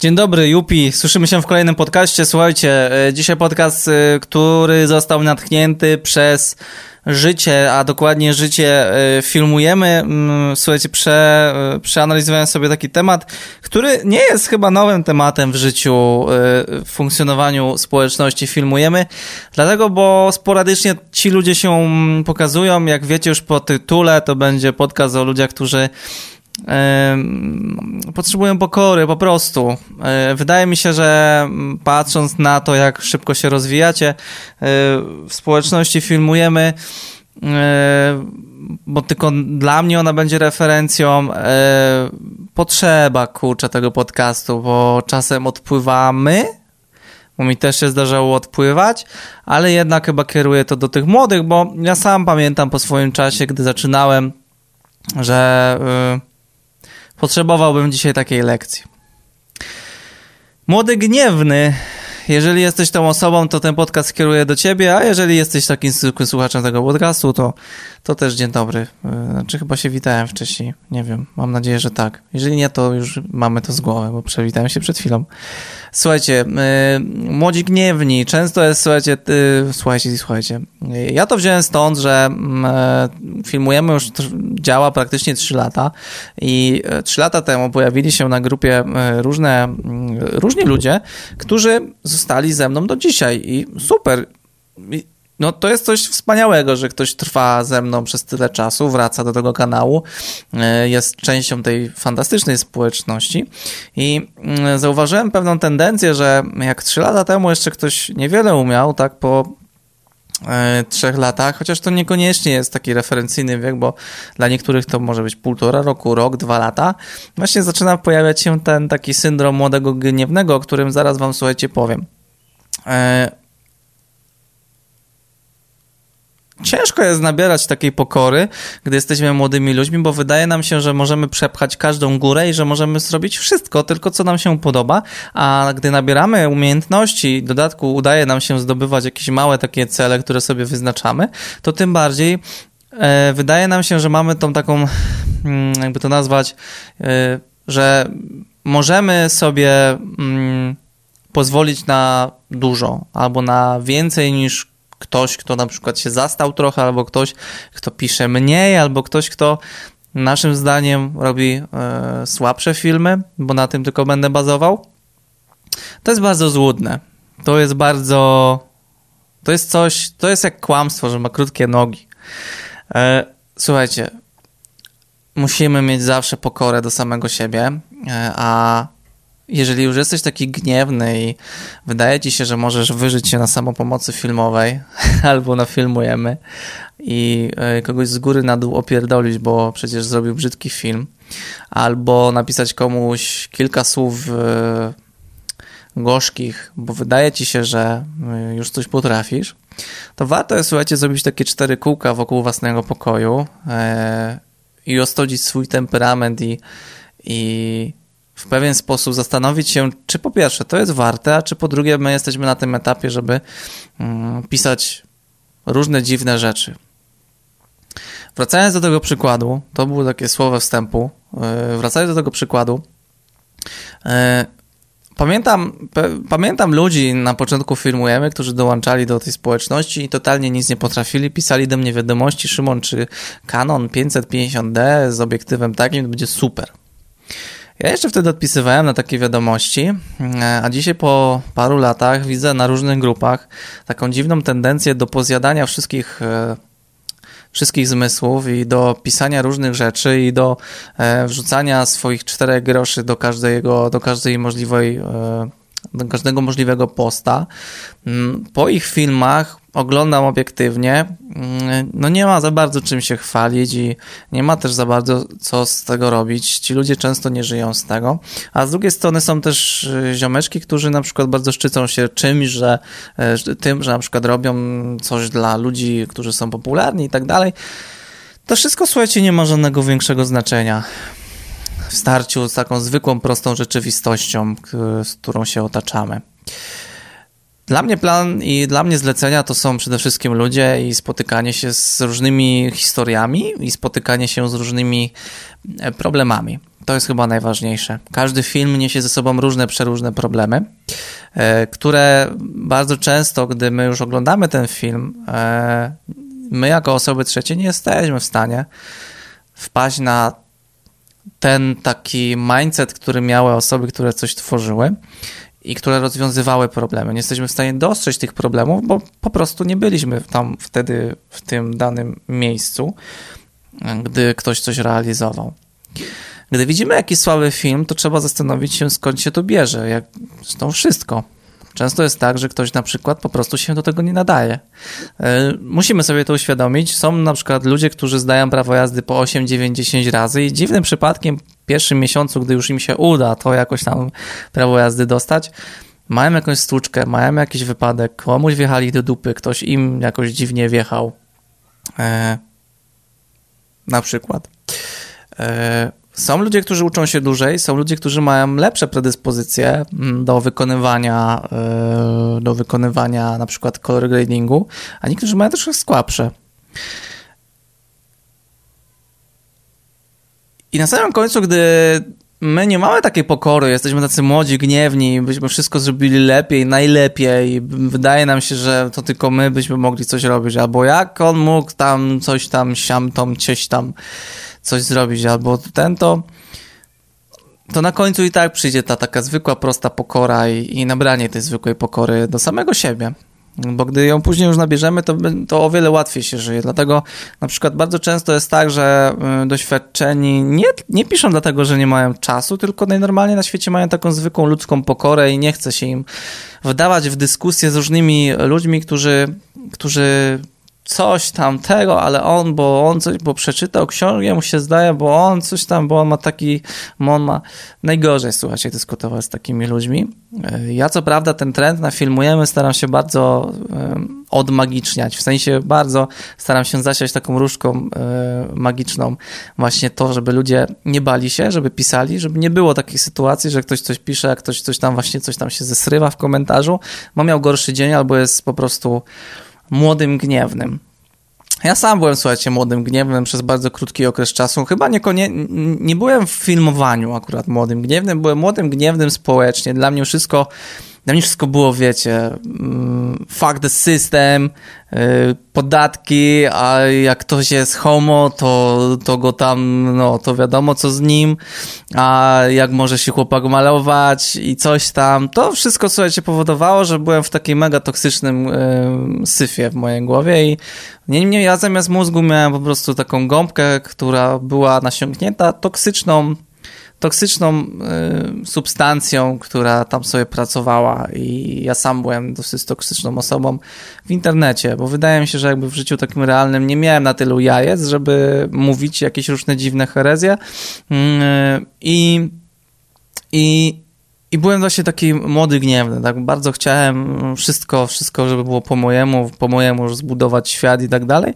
Dzień dobry, Jupi. Słyszymy się w kolejnym podcaście. Słuchajcie, e, dzisiaj podcast, e, który został natchnięty przez życie, a dokładnie życie e, filmujemy. Mm, słuchajcie, prze, przeanalizowałem sobie taki temat, który nie jest chyba nowym tematem w życiu, w funkcjonowaniu społeczności filmujemy, dlatego, bo sporadycznie ci ludzie się mm, pokazują. Jak wiecie już po tytule, to będzie podcast o ludziach, którzy potrzebują pokory po prostu. E, wydaje mi się, że patrząc na to, jak szybko się rozwijacie, e, w społeczności filmujemy, e, bo tylko dla mnie ona będzie referencją, potrzeba kurczę tego podcastu, bo czasem odpływamy, bo mi też się zdarzało odpływać, ale jednak chyba kieruję to do tych młodych, bo ja sam pamiętam po swoim czasie, gdy zaczynałem, że Potrzebowałbym dzisiaj takiej lekcji. Młody gniewny, jeżeli jesteś tą osobą, to ten podcast kieruje do ciebie, a jeżeli jesteś takim słuchaczem tego podcastu, to, to też dzień dobry. E, znaczy chyba się witałem wcześniej, nie wiem, mam nadzieję, że tak. Jeżeli nie, to już mamy to z głowy, bo przewitałem się przed chwilą. Słuchajcie, yy, młodzi gniewni, często jest, słuchajcie, yy, słuchajcie, słuchajcie, ja to wziąłem stąd, że yy, filmujemy już, działa praktycznie 3 lata i 3 lata temu pojawili się na grupie różne, różni ludzie, którzy zostali ze mną do dzisiaj i super. I no to jest coś wspaniałego, że ktoś trwa ze mną przez tyle czasu, wraca do tego kanału, e, jest częścią tej fantastycznej społeczności i mm, zauważyłem pewną tendencję, że jak trzy lata temu jeszcze ktoś niewiele umiał, tak po e, trzech latach, chociaż to niekoniecznie jest taki referencyjny wiek, bo dla niektórych to może być półtora roku, rok, dwa lata, właśnie zaczyna pojawiać się ten taki syndrom młodego gniewnego, o którym zaraz wam, słuchajcie, powiem. E, Ciężko jest nabierać takiej pokory, gdy jesteśmy młodymi ludźmi, bo wydaje nam się, że możemy przepchać każdą górę i że możemy zrobić wszystko, tylko co nam się podoba, a gdy nabieramy umiejętności, w dodatku udaje nam się zdobywać jakieś małe takie cele, które sobie wyznaczamy, to tym bardziej e, wydaje nam się, że mamy tą taką, mm, jakby to nazwać, e, że możemy sobie mm, pozwolić na dużo albo na więcej niż ktoś, kto na przykład się zastał trochę, albo ktoś, kto pisze mniej, albo ktoś, kto naszym zdaniem robi e, słabsze filmy, bo na tym tylko będę bazował. To jest bardzo złudne. To jest bardzo. To jest coś. To jest jak kłamstwo, że ma krótkie nogi. E, słuchajcie, musimy mieć zawsze pokorę do samego siebie, e, a jeżeli już jesteś taki gniewny i wydaje ci się, że możesz wyżyć się na samopomocy filmowej albo na filmujemy i e, kogoś z góry na dół opierdolić, bo przecież zrobił brzydki film, albo napisać komuś kilka słów e, gorzkich, bo wydaje ci się, że e, już coś potrafisz, to warto jest, słuchajcie, zrobić takie cztery kółka wokół własnego pokoju i ostodzić swój temperament i, i w pewien sposób zastanowić się, czy po pierwsze to jest warte, a czy po drugie my jesteśmy na tym etapie, żeby mm, pisać różne dziwne rzeczy. Wracając do tego przykładu, to było takie słowo wstępu. E, wracając do tego przykładu, e, Pamiętam, pamiętam ludzi na początku filmujemy, którzy dołączali do tej społeczności i totalnie nic nie potrafili. Pisali do mnie wiadomości, Szymon, czy Canon 550D z obiektywem takim to będzie super. Ja jeszcze wtedy odpisywałem na takie wiadomości, e, a dzisiaj po paru latach widzę na różnych grupach taką dziwną tendencję do pozjadania wszystkich e, wszystkich zmysłów i do pisania różnych rzeczy i do e, wrzucania swoich czterech groszy do każdego, do każdej możliwej do każdego możliwego posta. Mm, po ich filmach oglądam obiektywnie, mm, no nie ma za bardzo czym się chwalić i nie ma też za bardzo co z tego robić. Ci ludzie często nie żyją z tego. A z drugiej strony są też y, ziomeczki, którzy na przykład bardzo szczycą się czymś, że y, tym, że na przykład robią coś dla ludzi, którzy są popularni i tak dalej. To wszystko, słuchajcie, nie ma żadnego większego znaczenia w starciu z taką zwykłą, prostą rzeczywistością, z którą się otaczamy. Dla mnie plan i dla mnie zlecenia to są przede wszystkim ludzie i spotykanie się z różnymi historiami i spotykanie się z różnymi e, problemami. To jest chyba najważniejsze. Każdy film niesie ze sobą różne, przeróżne problemy, e, które bardzo często, gdy my już oglądamy ten film, e, my jako osoby trzecie nie jesteśmy w stanie wpaść na ten taki mindset, który miały osoby, które coś tworzyły i które rozwiązywały problemy. Nie jesteśmy w stanie dostrzec tych problemów, bo po prostu nie byliśmy tam wtedy w tym danym miejscu, gdy ktoś coś realizował. Gdy widzimy jakiś słaby film, to trzeba zastanowić się, skąd się to bierze. Jak, zresztą wszystko. Często jest tak, że ktoś na przykład po prostu się do tego nie nadaje. E, musimy sobie to uświadomić. Są na przykład ludzie, którzy zdają prawo jazdy po 8, 9, 10 razy i dziwnym przypadkiem w pierwszym miesiącu, gdy już im się uda to jakoś tam prawo jazdy dostać, mają jakąś stłuczkę, mają jakiś wypadek, komuś wjechali do dupy, ktoś im jakoś dziwnie wjechał. E, na przykład. E, są ludzie, którzy uczą się dłużej, są ludzie, którzy mają lepsze predyspozycje mm, do wykonywania, e, do wykonywania na przykład color gradingu, a niektórzy mają troszkę słabsze. I na samym końcu, gdy my nie mamy takiej pokory, jesteśmy tacy młodzi, gniewni, byśmy wszystko zrobili lepiej, najlepiej, wydaje nam się, że to tylko my byśmy mogli coś robić, albo jak on mógł tam coś tam, siam tam, cieś tam coś zrobić, albo ten to to na końcu i tak przyjdzie ta taka zwykła, prosta pokora i, i nabranie tej zwykłej pokory do samego siebie. Bo gdy ją później już nabierzemy, to, to o wiele łatwiej się żyje. Dlatego na przykład bardzo często jest tak, że y, doświadczeni nie, nie piszą dlatego, że nie mają czasu, tylko najnormalniej na świecie mają taką zwykłą ludzką pokorę i nie chce się im wdawać w dyskusję z różnymi ludźmi, którzy, którzy coś tam tego, ale on, bo on coś, bo przeczytał książkę, mu się zdaje, bo on coś tam, bo on ma taki, on ma... Najgorzej, słuchajcie, dyskutować z takimi ludźmi. E, ja co prawda ten trend na filmujemy staram się bardzo odmagiczniać, w sensie bardzo staram się zasiać taką różką um, magiczną właśnie to, żeby ludzie nie bali się, żeby pisali, żeby nie było takiej sytuacji, że ktoś coś pisze, a ktoś coś tam właśnie coś tam się zesrywa w komentarzu, bo miał gorszy dzień albo jest po prostu młodym gniewnym. Ja sam byłem, słuchajcie, młodym gniewnym przez bardzo krótki okres czasu. Chyba nie, byłem w filmowaniu akurat młodym gniewnym, byłem młodym gniewnym społecznie. Dla mnie wszystko dla mnie wszystko było, wiecie, mm, fuck the system, y, podatki, a jak ktoś jest homo, to, to go tam, no, to wiadomo co z nim, a jak może się chłopak malować i coś tam. To wszystko, słuchajcie, powodowało, że byłem w takim mega toksycznym y, syfie w mojej głowie i niemniej ja zamiast mózgu miałem po prostu taką gąbkę, która była nasiąknięta toksyczną toksyczną y, substancją, która tam sobie pracowała i ja sam byłem dosyć toksyczną osobą w internecie, bo wydaje mi się, że jakby w życiu takim realnym nie miałem na tylu jajec, żeby mówić jakieś różne dziwne herezje. Y, i i i byłem właśnie taki młody, gniewny, tak? Bardzo chciałem wszystko, wszystko, żeby było po mojemu, po mojemu zbudować świat i tak dalej,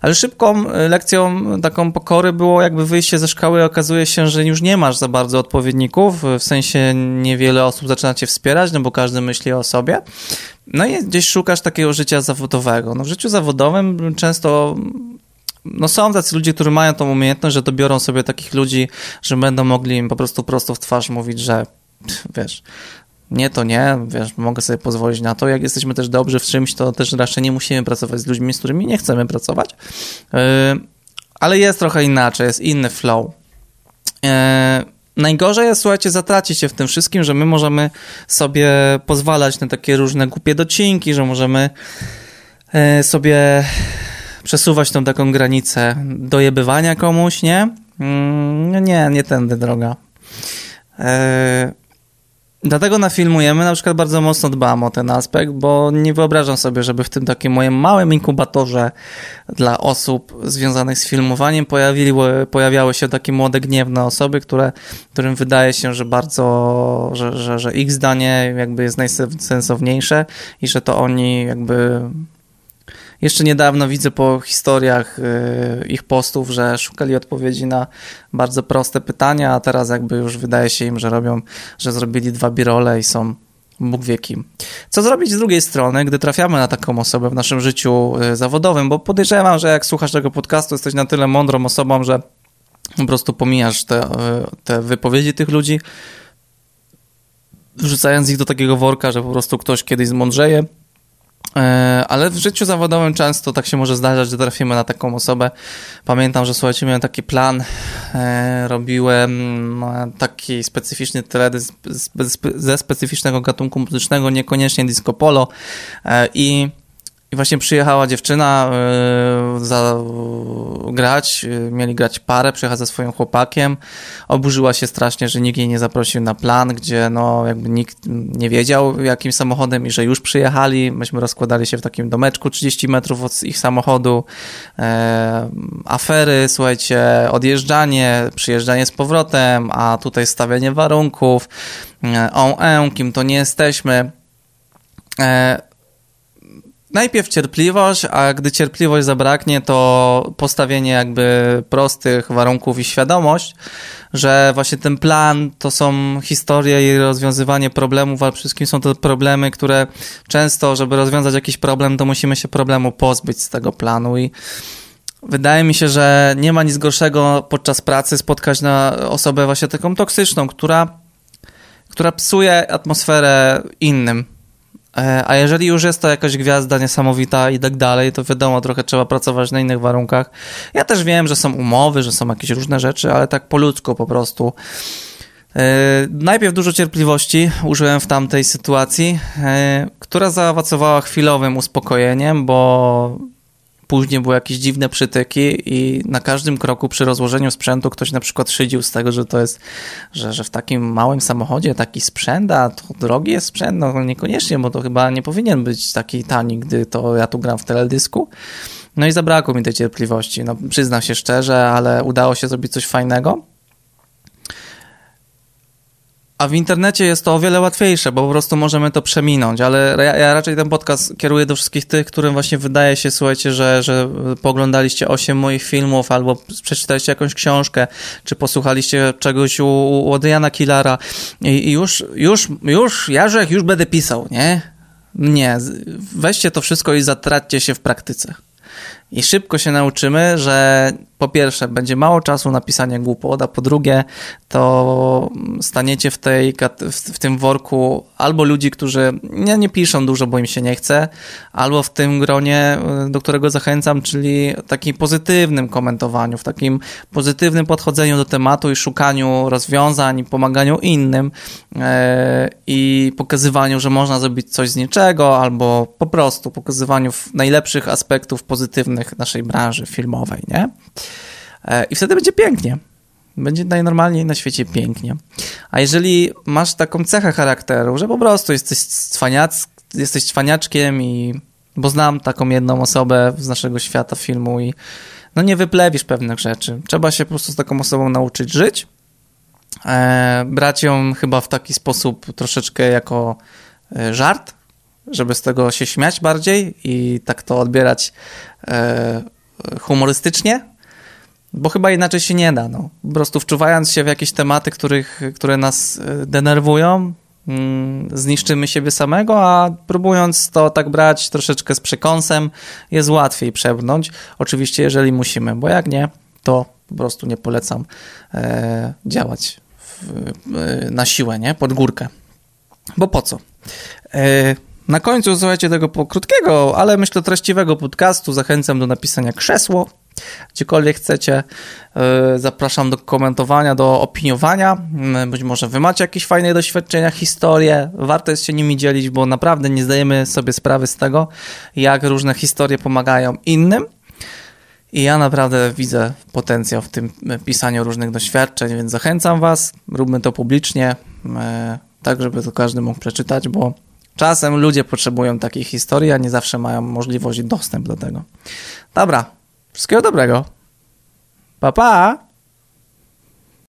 ale szybką lekcją taką pokory było jakby wyjście ze szkoły. Okazuje się, że już nie masz za bardzo odpowiedników, w sensie niewiele osób zaczyna cię wspierać, no bo każdy myśli o sobie, no i gdzieś szukasz takiego życia zawodowego. No w życiu zawodowym często no są tacy ludzie, którzy mają tą umiejętność, że dobiorą sobie takich ludzi, że będą mogli im po prostu prosto w twarz mówić, że wiesz, nie to nie, wiesz, mogę sobie pozwolić na to. Jak jesteśmy też dobrzy w czymś, to też raczej nie musimy pracować z ludźmi, z którymi nie chcemy pracować. Yy, ale jest trochę inaczej, jest inny flow. Yy, najgorzej jest, słuchajcie, zatracić się w tym wszystkim, że my możemy sobie pozwalać na takie różne głupie docinki, że możemy yy, sobie przesuwać tą taką granicę dojebywania komuś, nie? No nie, nie tędy droga. Dlatego na filmujemy na przykład bardzo mocno dbam o ten aspekt, bo nie wyobrażam sobie, żeby w tym takim moim małym inkubatorze dla osób związanych z filmowaniem pojawiły, pojawiały się takie młode, gniewne osoby, które, którym wydaje się, że bardzo, że, że, że ich zdanie jakby jest najsensowniejsze i że to oni jakby jeszcze niedawno widzę po historiach y, ich postów, że szukali odpowiedzi na bardzo proste pytania, a teraz jakby już wydaje się im, że robią, że zrobili dwa birole i są Bóg wie kim. Co zrobić z drugiej strony, gdy trafiamy na taką osobę w naszym życiu y, zawodowym, bo podejrzewam, że jak słuchasz tego podcastu, jesteś na tyle mądrą osobą, że po prostu pomijasz te, te wypowiedzi tych ludzi, wrzucając ich do takiego worka, że po prostu ktoś kiedyś zmądrzeje, ale w życiu zawodowym często tak się może zdarzać, że trafimy na taką osobę. Pamiętam, że słuchajcie, miałem taki plan, e, robiłem no, taki specyficzny teledysk ze specyficznego gatunku muzycznego, niekoniecznie disco polo e, i i właśnie przyjechała dziewczyna za, grać, yy, mieli grać parę, przyjechała ze swoim chłopakiem. Oburzyła się strasznie, że nikt jej nie zaprosił na plan, gdzie no jakby nikt nie wiedział jakim samochodem i że już przyjechali. Myśmy rozkładali się w takim domeczku 30 metrów od ich samochodu. E, afery, słuchajcie, odjeżdżanie, przyjeżdżanie z powrotem, a tutaj stawianie warunków. On, e, kim to nie jesteśmy. E, najpierw cierpliwość, a gdy cierpliwość zabraknie, to postawienie jakby prostych warunków i świadomość, że właśnie ten plan to są historie i rozwiązywanie problemów, ale przede wszystkim są to problemy, które często, żeby rozwiązać jakiś problem, to musimy się problemu pozbyć z tego planu i Wydaje mi się, że nie ma nic gorszego podczas pracy spotkać na osobę właśnie taką toksyczną, która, która psuje atmosferę innym. E, a jeżeli już jest to jakaś gwiazda niesamowita i tak dalej, to wiadomo, trochę trzeba pracować na innych warunkach. Ja też wiem, że są umowy, że są jakieś różne rzeczy, ale tak po ludzku po prostu. E, najpierw dużo cierpliwości użyłem w tamtej sytuacji, e, która zaowocowała chwilowym uspokojeniem, bo Później były jakieś dziwne przytyki i na każdym kroku przy rozłożeniu sprzętu ktoś na przykład szydził z tego, że to jest, że, że w takim małym samochodzie taki sprzęt, a to drogi jest sprzęt, no niekoniecznie, bo to chyba nie powinien być taki tani, gdy to ja tu gram w teledysku. No i zabrakło mi tej cierpliwości. No, przyznam się szczerze, ale udało się zrobić coś fajnego. A w internecie jest to o wiele łatwiejsze, bo po prostu możemy to przeminąć, ale ja, ja, raczej ten podcast kieruję do wszystkich tych, którym właśnie wydaje się, słuchajcie, że, że poglądaliście 8 moich filmów, albo przeczytaliście jakąś książkę, czy posłuchaliście czegoś u, u Adriana Killara i, i już, już, już, Jarzek, już będę pisał, nie? Nie, weźcie to wszystko i zatraćcie się w praktyce. I szybko się nauczymy, że po pierwsze, będzie mało czasu na pisanie głupot, a po drugie, to staniecie w, tej, w tym worku albo ludzi, którzy nie, nie piszą dużo, bo im się nie chce, albo w tym gronie, do którego zachęcam, czyli takim pozytywnym komentowaniu, w takim pozytywnym podchodzeniu do tematu i szukaniu rozwiązań, pomaganiu innym yy, i pokazywaniu, że można zrobić coś z niczego, albo po prostu pokazywaniu najlepszych aspektów pozytywnych naszej branży filmowej, nie? E, I wtedy będzie pięknie. Będzie najnormalniej na świecie pięknie. A jeżeli masz taką cechę charakteru, że po prostu jesteś, cwaniac, jesteś cwaniaczkiem i... Bo znam taką jedną osobę z naszego świata filmu i no nie wyplewisz pewnych rzeczy. Trzeba się po prostu z taką osobą nauczyć żyć, e, brać ją chyba w taki sposób troszeczkę jako e, żart, żeby z tego się śmiać bardziej i tak to odbierać e, humorystycznie, bo chyba inaczej się nie da. No. Po prostu wczuwając się w jakieś tematy, których, które nas e, denerwują, mm, zniszczymy siebie samego, a próbując to tak brać troszeczkę z przekąsem, jest łatwiej przebrnąć. Oczywiście, jeżeli musimy, bo jak nie, to po prostu nie polecam e, działać w, e, na siłę, nie? Pod górkę. Bo po co? E, na końcu, słuchajcie, tego krótkiego, ale myślę treściwego podcastu zachęcam do napisania krzesło, gdziekolwiek chcecie. E, zapraszam do komentowania, do opiniowania. Mm, być może wy macie jakieś fajne doświadczenia, historie. Warto jest się nimi dzielić, bo naprawdę nie zdajemy sobie sprawy z tego, jak różne historie pomagają innym. I ja naprawdę widzę potencjał w tym pisaniu różnych doświadczeń, więc zachęcam Was, róbmy to publicznie, e, tak żeby to każdy mógł przeczytać, bo Czasem ludzie potrzebują takiej historii, a nie zawsze mają możliwość i dostęp do tego. Dobra, wszystkiego dobrego. Pa, pa!